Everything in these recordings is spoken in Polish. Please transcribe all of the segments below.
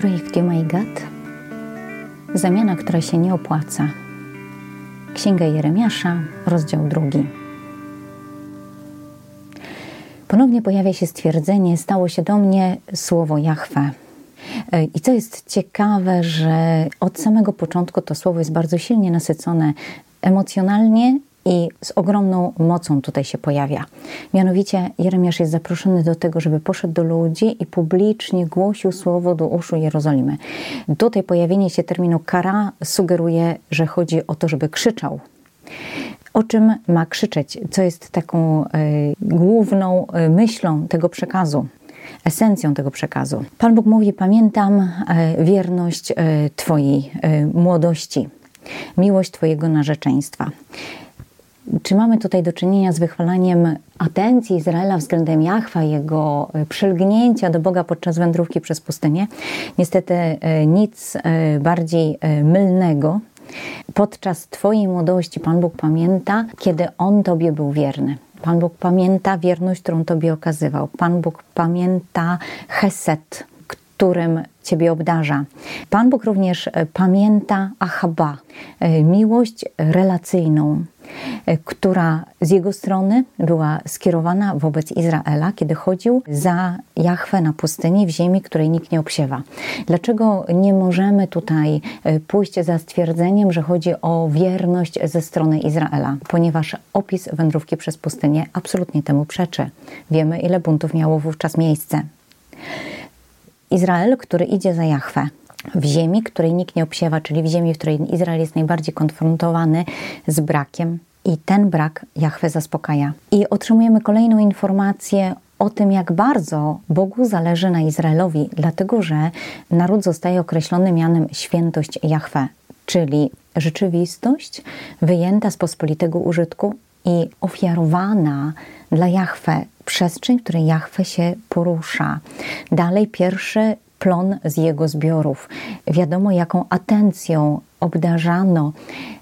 Projekt You My God. Zamiana, która się nie opłaca. Księga Jeremiasza, rozdział drugi. Ponownie pojawia się stwierdzenie: Stało się do mnie słowo Jahwe. I co jest ciekawe, że od samego początku to słowo jest bardzo silnie nasycone emocjonalnie i z ogromną mocą tutaj się pojawia. Mianowicie Jeremiasz jest zaproszony do tego, żeby poszedł do ludzi i publicznie głosił słowo do uszu Jerozolimy. Tutaj pojawienie się terminu kara sugeruje, że chodzi o to, żeby krzyczał. O czym ma krzyczeć? Co jest taką y, główną y, myślą tego przekazu? esencją tego przekazu. Pan Bóg mówi: Pamiętam y, wierność Twojej młodości, miłość Twojego narzeczeństwa. Czy mamy tutaj do czynienia z wychwalaniem atencji Izraela względem Jachwa, jego e, przylgnięcia do Boga podczas wędrówki przez pustynię? Niestety e, nic e, bardziej mylnego. Podczas Twojej młodości Pan Bóg pamięta, kiedy On Tobie był wierny. Pan Bóg pamięta wierność, którą Tobie okazywał. Pan Bóg pamięta Heset, którym Ciebie obdarza. Pan Bóg również pamięta Achaba, miłość relacyjną, E, która z jego strony była skierowana wobec Izraela, kiedy chodził za Jachwę na pustyni w ziemi, której nikt nie obsiewa. Dlaczego nie możemy tutaj e, pójść za stwierdzeniem, że chodzi o wierność ze strony Izraela? Ponieważ opis wędrówki przez pustynię absolutnie temu przeczy. Wiemy, ile buntów miało wówczas miejsce. Izrael, który idzie za Jachwę, w ziemi, której nikt nie obsiewa, czyli w ziemi, w której Izrael jest najbardziej konfrontowany z brakiem. I ten brak Jahwe zaspokaja. I otrzymujemy kolejną informację o tym, jak bardzo Bogu zależy na Izraelowi, dlatego że naród zostaje określony mianem świętość Jahwe, czyli rzeczywistość wyjęta z pospolitego użytku i ofiarowana dla Jahwe, przestrzeń, w której Jahwe się porusza. Dalej pierwszy plon z jego zbiorów. Wiadomo, jaką atencją obdarzano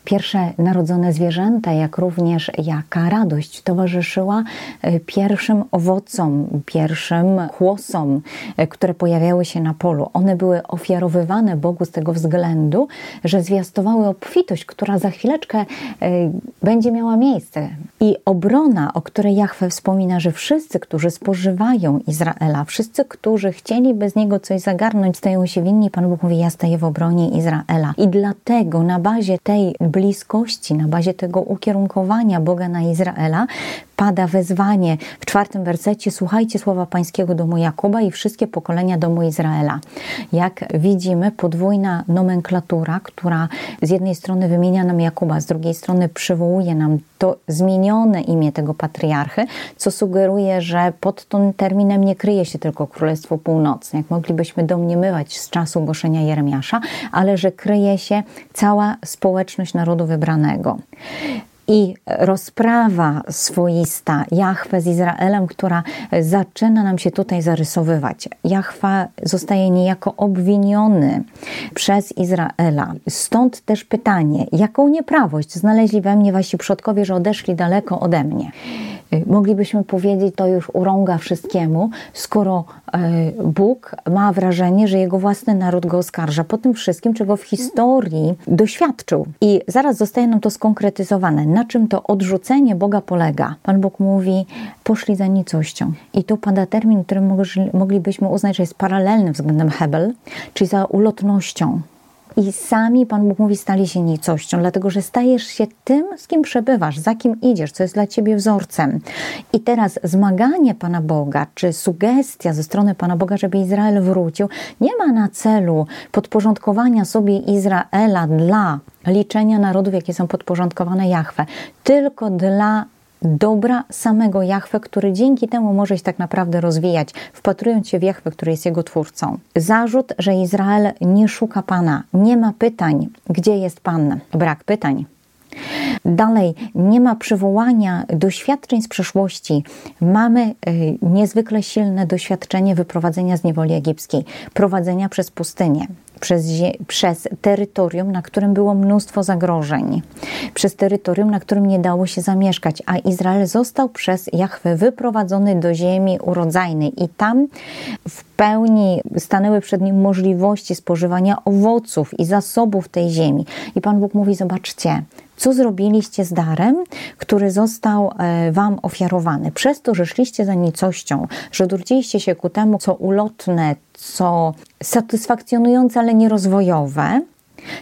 pierwsze narodzone zwierzęta, jak również jaka radość towarzyszyła e, pierwszym owocom, pierwszym chłosom, e, które pojawiały się na polu. One były ofiarowywane Bogu z tego względu, że zwiastowały obfitość, która za chwileczkę e, będzie miała miejsce. I obrona, o której Jachwę wspomina, że wszyscy, którzy spożywają Izraela, wszyscy, którzy chcieliby z niego coś zagarnąć, stają się winni. Pan Bóg mówi, ja staję w obronie Izraela. I dlatego na bazie tej bliskości, na bazie tego ukierunkowania Boga na Izraela, pada wezwanie. W czwartym wersecie: Słuchajcie słowa Pańskiego domu Jakuba i wszystkie pokolenia domu Izraela. Jak widzimy, podwójna nomenklatura, która z jednej strony wymienia nam Jakuba, z drugiej strony przywołuje nam to zmienione imię tego patriarchy, co sugeruje, że pod tym terminem nie kryje się tylko Królestwo Północne, jak moglibyśmy domniemywać z czasu głoszenia Jeremiasza, ale że kryje się cała społeczność narodu wybranego i rozprawa swoista Jahwe z Izraelem, która zaczyna nam się tutaj zarysowywać. Jahwe zostaje niejako obwiniony przez Izraela. Stąd też pytanie, jaką nieprawość znaleźli we mnie wasi przodkowie, że odeszli daleko ode mnie? Moglibyśmy powiedzieć, to już urąga wszystkiemu, skoro e, Bóg ma wrażenie, że jego własny naród go oskarża po tym wszystkim, czego w historii doświadczył. I zaraz zostaje nam to skonkretyzowane. Na czym to odrzucenie Boga polega? Pan Bóg mówi, poszli za nicością. I tu pada termin, który moglibyśmy uznać, że jest paralelny względem Hebel, czyli za ulotnością i sami Pan Bóg mówi, stali się nicością, dlatego że stajesz się tym, z kim przebywasz, za kim idziesz, co jest dla ciebie wzorcem. I teraz zmaganie Pana Boga, czy sugestia ze strony Pana Boga, żeby Izrael wrócił, nie ma na celu podporządkowania sobie Izraela dla liczenia narodów, jakie są podporządkowane Jahwe, tylko dla dobra samego Jahwe, który dzięki temu może się tak naprawdę rozwijać, wpatrując się w Jahwe, który jest jego twórcą. Zarzut, że Izrael nie szuka Pana, nie ma pytań, gdzie jest Pan, brak pytań. Dalej, nie ma przywołania doświadczeń z przeszłości. Mamy y, niezwykle silne doświadczenie wyprowadzenia z niewoli egipskiej, prowadzenia przez pustynię przez, przez terytorium, na którym było mnóstwo zagrożeń, przez terytorium, na którym nie dało się zamieszkać, a Izrael został przez Jahwe wyprowadzony do ziemi urodzajnej i tam w pełni stanęły przed nim możliwości spożywania owoców i zasobów tej ziemi. I Pan Bóg mówi: Zobaczcie, co zrobiliście z darem, który został e, Wam ofiarowany. Przez to, że szliście za nicością, że odwróciliście się ku temu, co ulotne, co satysfakcjonujące, ale nierozwojowe,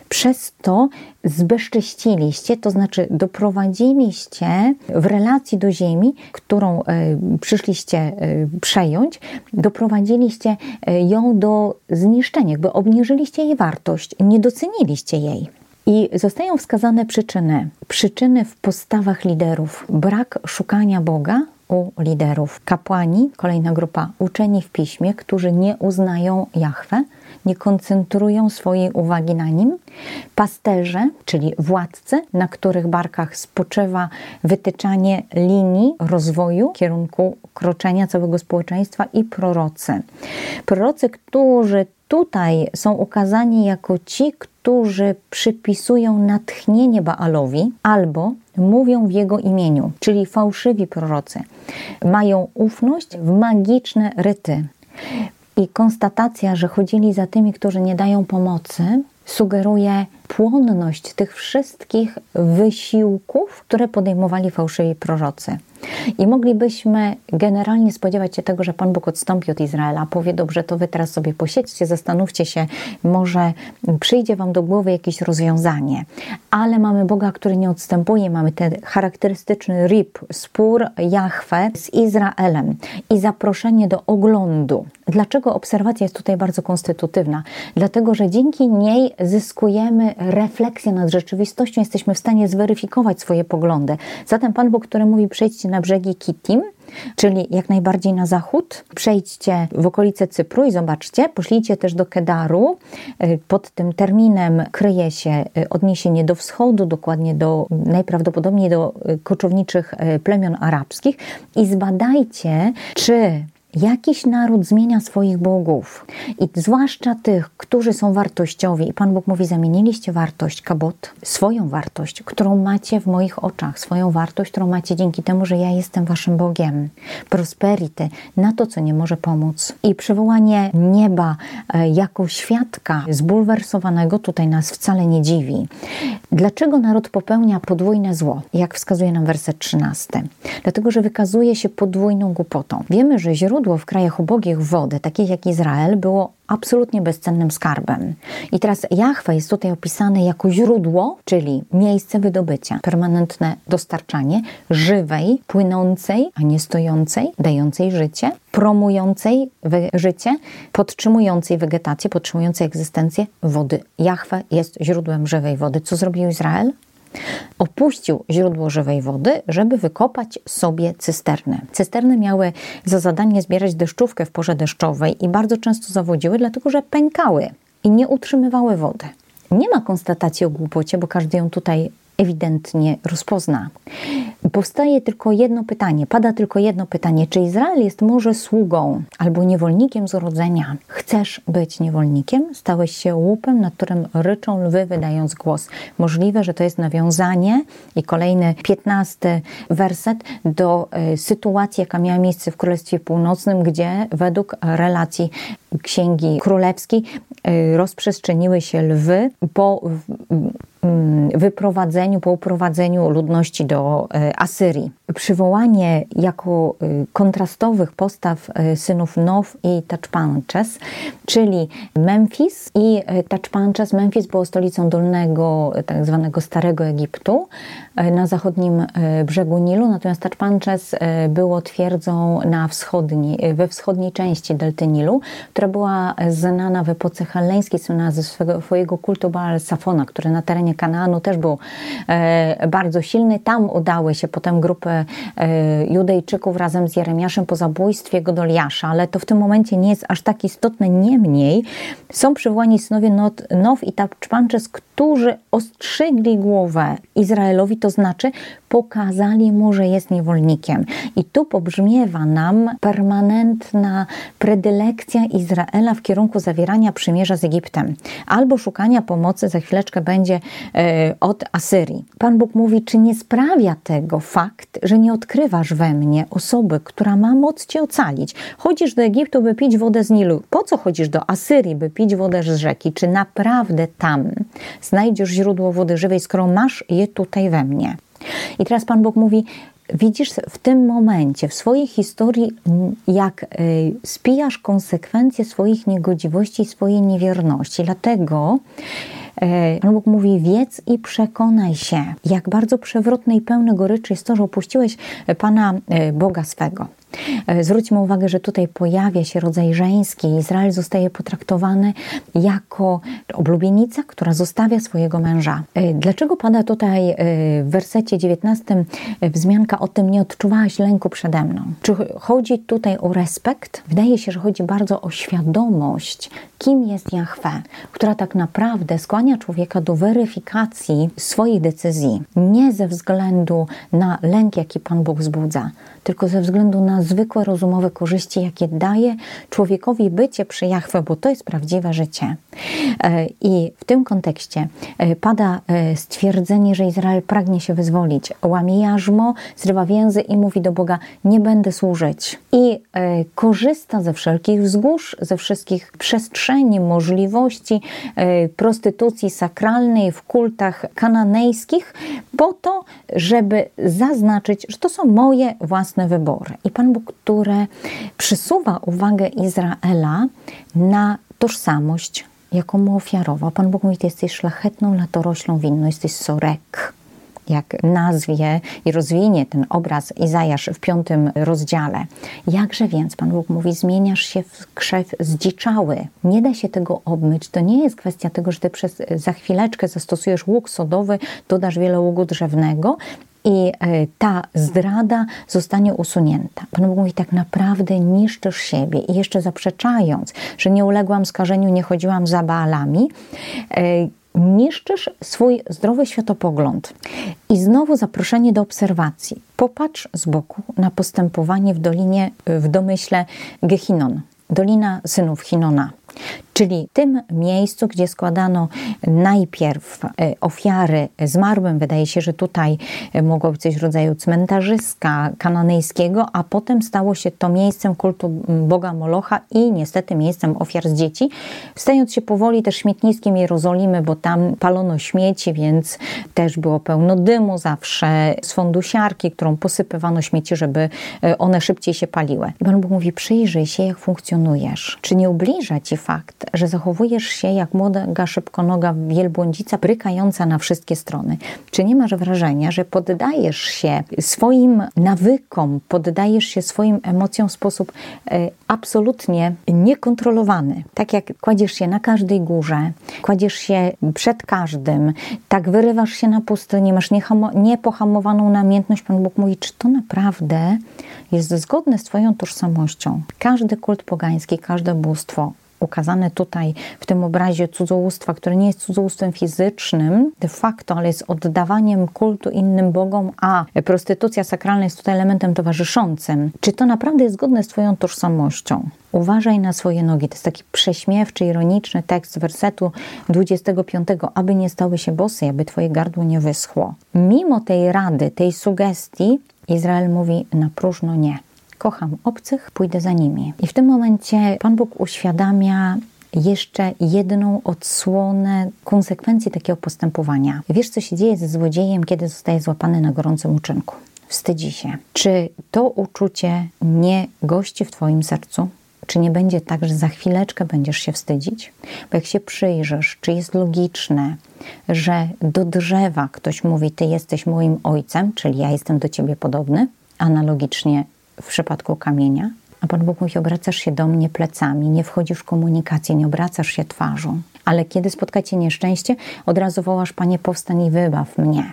przez to zbezcześciliście, to znaczy doprowadziliście w relacji do ziemi, którą y, przyszliście y, przejąć, doprowadziliście ją do zniszczenia, jakby obniżyliście jej wartość, nie doceniliście jej. I zostają wskazane przyczyny. Przyczyny w postawach liderów. Brak szukania Boga u liderów. Kapłani, kolejna grupa, uczeni w piśmie, którzy nie uznają Jahwe, nie koncentrują swojej uwagi na nim. Pasterze, czyli władcy, na których barkach spoczywa wytyczanie linii rozwoju, kierunku kroczenia całego społeczeństwa i prorocy. Prorocy, którzy tutaj są ukazani jako ci, którzy przypisują natchnienie Baalowi albo mówią w jego imieniu, czyli fałszywi prorocy. Mają ufność w magiczne ryty. I konstatacja, że chodzili za tymi, którzy nie dają pomocy, sugeruje płonność tych wszystkich wysiłków, które podejmowali fałszywi prorocy. I moglibyśmy generalnie spodziewać się tego, że Pan Bóg odstąpi od Izraela, powie, dobrze, to wy teraz sobie posiedźcie, zastanówcie się, może przyjdzie wam do głowy jakieś rozwiązanie. Ale mamy Boga, który nie odstępuje, mamy ten charakterystyczny rip, spór Jahwe z Izraelem i zaproszenie do oglądu. Dlaczego obserwacja jest tutaj bardzo konstytutywna? Dlatego, że dzięki niej zyskujemy refleksję nad rzeczywistością, jesteśmy w stanie zweryfikować swoje poglądy. Zatem Pan Bóg, który mówi, przejdźcie na brzegi Kittim, czyli jak najbardziej na zachód. Przejdźcie w okolice Cypru i zobaczcie, poszlijcie też do Kedaru. Y, pod tym terminem kryje się y, odniesienie do wschodu, dokładnie do najprawdopodobniej do y, koczowniczych plemion arabskich i zbadajcie, czy Jakiś naród zmienia swoich bogów i zwłaszcza tych, którzy są wartościowi. I Pan Bóg mówi: Zamieniliście wartość, kabot, swoją wartość, którą macie w moich oczach, swoją wartość, którą macie dzięki temu, że ja jestem Waszym Bogiem. Prosperity na to, co nie może pomóc. I przywołanie nieba e, jako świadka zbulwersowanego tutaj nas wcale nie dziwi. Dlaczego naród popełnia podwójne zło? Jak wskazuje nam werset 13? Dlatego, że wykazuje się podwójną głupotą. Wiemy, że źródło źródło w krajach ubogich wody, takich jak Izrael, było absolutnie bezcennym skarbem. I teraz Jahwe jest tutaj opisany jako źródło, czyli miejsce wydobycia, permanentne dostarczanie żywej, płynącej, a nie stojącej, dającej życie, promującej życie, podtrzymującej wegetację, podtrzymującej egzystencję wody. Jahwe jest źródłem żywej wody. Co zrobił Izrael? Opuścił źródło żywej wody, żeby wykopać sobie cysterny. Cysterny miały za zadanie zbierać deszczówkę w porze deszczowej i bardzo często zawodziły, dlatego że pękały i nie utrzymywały wody. Nie ma konstatacji o głupocie, bo każdy ją tutaj ewidentnie rozpozna. Powstaje tylko jedno pytanie, pada tylko jedno pytanie: czy Izrael jest może sługą albo niewolnikiem z urodzenia? Chcesz być niewolnikiem? Stałeś się łupem, nad którym ryczą lwy, wydając głos. Możliwe, że to jest nawiązanie i kolejny, piętnasty werset do y, sytuacji, jaka miała miejsce w Królestwie Północnym, gdzie według relacji Księgi Królewskiej y, rozprzestrzeniły się lwy po wyprowadzeniu, po uprowadzeniu ludności do e, Asyrii. Przywołanie jako e, kontrastowych postaw e, synów Now i Tachpanches, czyli Memphis i Tachpanches. Memphis było stolicą dolnego, tak zwanego Starego Egiptu na zachodnim brzegu Nilu, natomiast Tachpanches było twierdzą na wschodni, we wschodniej części delty Nilu, która była znana w epoce helleńskiej, znana ze swojego kultu Baal Safona, który na terenie Kanaanu też był e, bardzo silny. Tam udały się potem grupy e, Judejczyków razem z Jeremiaszem po zabójstwie Godoliasza, ale to w tym momencie nie jest aż tak istotne. Niemniej są przywołani synowie Now i Tapczpanczes, którzy ostrzygli głowę Izraelowi, to znaczy pokazali mu, że jest niewolnikiem. I tu pobrzmiewa nam permanentna predylekcja Izraela w kierunku zawierania przymierza z Egiptem albo szukania pomocy, za chwileczkę będzie e, od Asyrii. Pan Bóg mówi, czy nie sprawia tego fakt, że nie odkrywasz we mnie osoby, która ma moc cię ocalić. Chodzisz do Egiptu, by pić wodę z Nilu. Po co chodzisz do Asyrii, by pić wodę z rzeki? Czy naprawdę tam znajdziesz źródło wody żywej, skoro masz je tutaj we mnie? I teraz Pan Bóg mówi, widzisz w tym momencie, w swojej historii, jak y, spijasz konsekwencje swoich niegodziwości i swojej niewierności. Dlatego y, Pan Bóg mówi, wiedz i przekonaj się, jak bardzo przewrotne i pełne goryczy jest to, że opuściłeś Pana y, Boga swego. E, zwróćmy uwagę, że tutaj pojawia się rodzaj żeński. Izrael zostaje potraktowany jako oblubienica, która zostawia swojego męża. E, dlaczego pada tutaj e, w wersecie 19 wzmianka o tym, nie odczuwałaś lęku przede mną? Czy chodzi tutaj o respekt? Wydaje się, że chodzi bardzo o świadomość, kim jest Jahwe, która tak naprawdę skłania człowieka do weryfikacji swoich decyzji, nie ze względu na lęk, jaki Pan Bóg wzbudza, tylko ze względu na zwykłe rozumowe korzyści, jakie daje człowiekowi bycie przy Jachwę, bo to jest prawdziwe życie. E, I w tym kontekście e, pada e, stwierdzenie, że Izrael pragnie się wyzwolić. Łamie jarzmo, zrywa więzy i mówi do Boga, nie będę służyć. I korzysta ze wszelkich wzgórz, ze wszystkich przestrzeni, możliwości prostytucji sakralnej w kultach kananejskich, po to, żeby zaznaczyć, że to są moje własne wybory. I Pan Bóg, który przysuwa uwagę Izraela na tożsamość, jaką mu ofiarował. Pan Bóg mówi, ty jesteś szlachetną latoroślą winną, jesteś sorek jak nazwie i rozwinie ten obraz Izajasz w piątym rozdziale. Jakże więc, Pan Bóg mówi, zmieniasz się w krzew zdziczały. Nie da się tego obmyć. To nie jest kwestia tego, że ty przez, za chwileczkę zastosujesz łuk sodowy, dodasz wiele ługu drzewnego i e, ta zdrada zostanie usunięta. Pan Bóg mówi, tak naprawdę niszczysz siebie i jeszcze zaprzeczając, że nie uległam skażeniu, nie chodziłam za Baalami, e, niszczysz swój zdrowy światopogląd. I znowu zaproszenie do obserwacji. Popatrz z boku na postępowanie w dolinie, w domyśle Gehinon, dolina synów Hinona. Czyli tym miejscu, gdzie składano najpierw e, ofiary zmarłym, wydaje się, że tutaj e, mogło być coś w rodzaju cmentarzyska kananejskiego, a potem stało się to miejscem kultu Boga Molocha i niestety miejscem ofiar z dzieci, stając się powoli też śmietniskiem Jerozolimy, bo tam palono śmieci, więc też było pełno dymu zawsze z fondusiarki, którą posypywano śmieci, żeby e, one szybciej się paliły. I Pan Bóg mówi, przyjrzyj się, jak funkcjonujesz. Czy nie ubliża Ci fakt, że zachowujesz się jak młoda szybkonoga wielbłądzica, brykająca na wszystkie strony. Czy nie masz wrażenia, że poddajesz się swoim nawykom, poddajesz się swoim emocjom w sposób e, absolutnie niekontrolowany? Tak jak kładziesz się na każdej górze, kładziesz się przed każdym, tak wyrywasz się na pustynię, masz niepohamowaną namiętność. Pan Bóg mówi, czy to naprawdę jest zgodne z Twoją tożsamością? Każdy kult pogański, każde bóstwo ukazane tutaj w tym obrazie cudzołóstwa, które nie jest cudzołóstwem fizycznym de facto, ale jest oddawaniem kultu innym bogom, a prostytucja sakralna jest tutaj elementem towarzyszącym. Czy to naprawdę jest zgodne z Twoją tożsamością? Uważaj na swoje nogi. To jest taki prześmiewczy, ironiczny tekst wersetu 25, aby nie stały się bosy, aby Twoje gardło nie wyschło. Mimo tej rady, tej sugestii, Izrael mówi na próżno nie kocham obcych, pójdę za nimi. I w tym momencie Pan Bóg uświadamia jeszcze jedną odsłonę konsekwencji takiego postępowania. Wiesz, co się dzieje ze złodziejem, kiedy zostaje złapany na gorącym uczynku? Wstydzi się. Czy to uczucie nie gości w Twoim sercu? Czy nie będzie tak, że za chwileczkę będziesz się wstydzić? Bo jak się przyjrzysz, czy jest logiczne, że do drzewa ktoś mówi: Ty jesteś moim ojcem, czyli ja jestem do ciebie podobny, analogicznie w przypadku kamienia, a Pan Bóg mówi, obracasz się do mnie plecami, nie wchodzisz w komunikację, nie obracasz się twarzą. Ale kiedy spotkacie nieszczęście, od razu wołasz, Panie, powstań i wybaw mnie.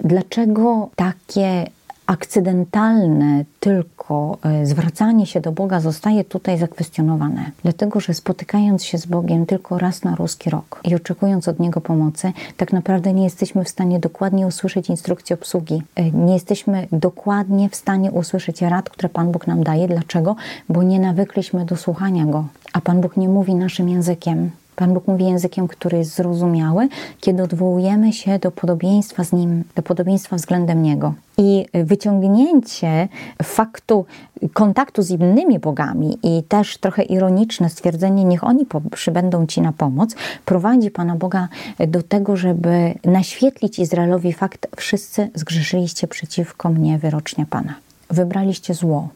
Dlaczego takie akcydentalne tylko e, zwracanie się do Boga zostaje tutaj zakwestionowane. Dlatego, że spotykając się z Bogiem tylko raz na ruski rok i oczekując od Niego pomocy, tak naprawdę nie jesteśmy w stanie dokładnie usłyszeć instrukcji obsługi. E, nie jesteśmy dokładnie w stanie usłyszeć rad, które Pan Bóg nam daje. Dlaczego? Bo nie nawykliśmy do słuchania Go, a Pan Bóg nie mówi naszym językiem. Pan Bóg mówi językiem, który jest zrozumiały, kiedy odwołujemy się do podobieństwa z Nim, do podobieństwa względem Niego. I wyciągnięcie faktu kontaktu z innymi bogami i też trochę ironiczne stwierdzenie, niech oni przybędą Ci na pomoc, prowadzi Pana Boga do tego, żeby naświetlić Izraelowi fakt, wszyscy zgrzeszyliście przeciwko mnie wyrocznie Pana. Wybraliście zło,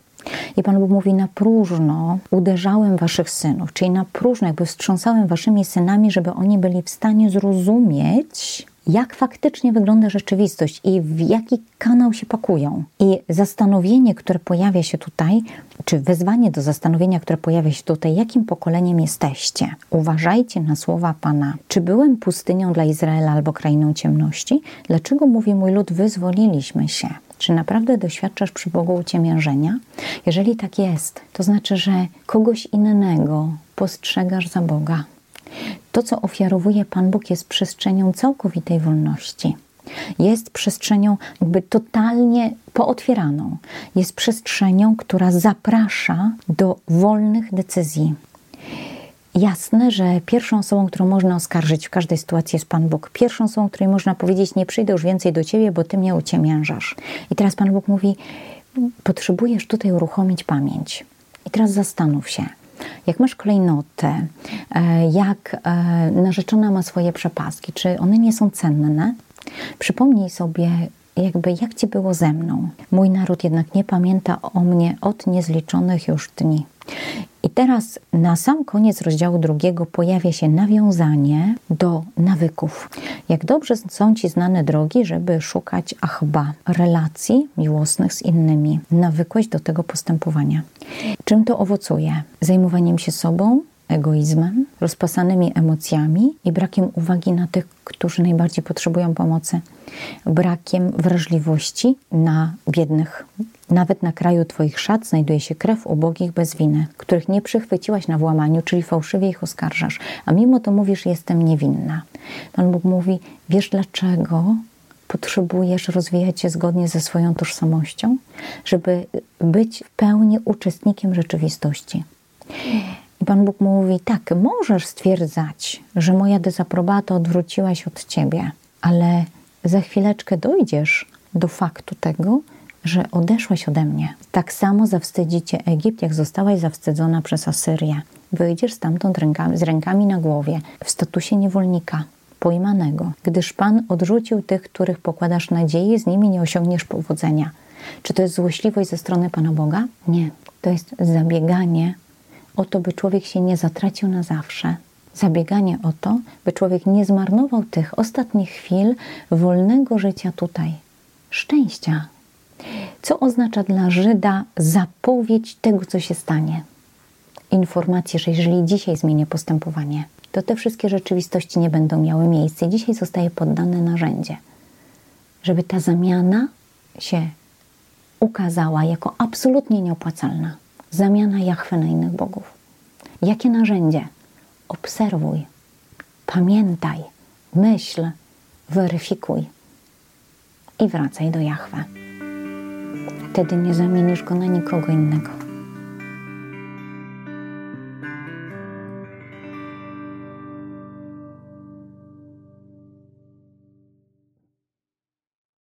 i Pan Bóg mówi, na próżno uderzałem waszych synów, czyli na próżno jakby wstrząsałem waszymi synami, żeby oni byli w stanie zrozumieć, jak faktycznie wygląda rzeczywistość i w jaki kanał się pakują. I zastanowienie, które pojawia się tutaj, czy wezwanie do zastanowienia, które pojawia się tutaj, jakim pokoleniem jesteście? Uważajcie na słowa Pana. Czy byłem pustynią dla Izraela albo krainą ciemności? Dlaczego mówi mój lud, wyzwoliliśmy się? Czy naprawdę doświadczasz przy Bogu uciemiężenia? Jeżeli tak jest, to znaczy, że kogoś innego postrzegasz za Boga. To, co ofiarowuje Pan Bóg, jest przestrzenią całkowitej wolności. Jest przestrzenią jakby totalnie pootwieraną. Jest przestrzenią, która zaprasza do wolnych decyzji jasne, że pierwszą osobą, którą można oskarżyć w każdej sytuacji jest Pan Bóg. Pierwszą osobą, której można powiedzieć, nie przyjdę już więcej do Ciebie, bo Ty mnie uciemiężasz. I teraz Pan Bóg mówi, potrzebujesz tutaj uruchomić pamięć. I teraz zastanów się, jak masz klejnotę, e, jak e, narzeczona ma swoje przepaski, czy one nie są cenne? Przypomnij sobie, jakby jak ci było ze mną. Mój naród jednak nie pamięta o mnie od niezliczonych już dni. I teraz na sam koniec rozdziału drugiego pojawia się nawiązanie do nawyków. Jak dobrze są Ci znane drogi, żeby szukać achba, relacji miłosnych z innymi. Nawykłeś do tego postępowania. Czym to owocuje? Zajmowaniem się sobą, egoizmem, rozpasanymi emocjami i brakiem uwagi na tych, którzy najbardziej potrzebują pomocy, brakiem wrażliwości na biednych. Nawet na kraju Twoich szat znajduje się krew ubogich bez winy, których nie przychwyciłaś na włamaniu, czyli fałszywie ich oskarżasz, a mimo to mówisz, jestem niewinna. Pan Bóg mówi, wiesz dlaczego potrzebujesz rozwijać się zgodnie ze swoją tożsamością, żeby być w pełni uczestnikiem rzeczywistości. I Pan Bóg mówi: Tak, możesz stwierdzać, że moja dezaprobata odwróciła się od ciebie, ale za chwileczkę dojdziesz do faktu tego, że odeszłaś ode mnie. Tak samo zawstydzicie Egipt, jak zostałaś zawstydzona przez Asyrię. Wyjdziesz stamtąd rękami, z rękami na głowie, w statusie niewolnika, pojmanego, gdyż Pan odrzucił tych, których pokładasz nadziei, z nimi nie osiągniesz powodzenia. Czy to jest złośliwość ze strony Pana Boga? Nie. To jest zabieganie o to, by człowiek się nie zatracił na zawsze. Zabieganie o to, by człowiek nie zmarnował tych ostatnich chwil wolnego życia tutaj. Szczęścia. Co oznacza dla Żyda zapowiedź tego, co się stanie? Informację, że jeżeli dzisiaj zmienię postępowanie, to te wszystkie rzeczywistości nie będą miały miejsca. Dzisiaj zostaje poddane narzędzie, żeby ta zamiana się ukazała jako absolutnie nieopłacalna zamiana Jachwę na innych bogów. Jakie narzędzie? Obserwuj, pamiętaj, myśl, weryfikuj i wracaj do Jachwę. Wtedy nie zamienisz go na nikogo innego.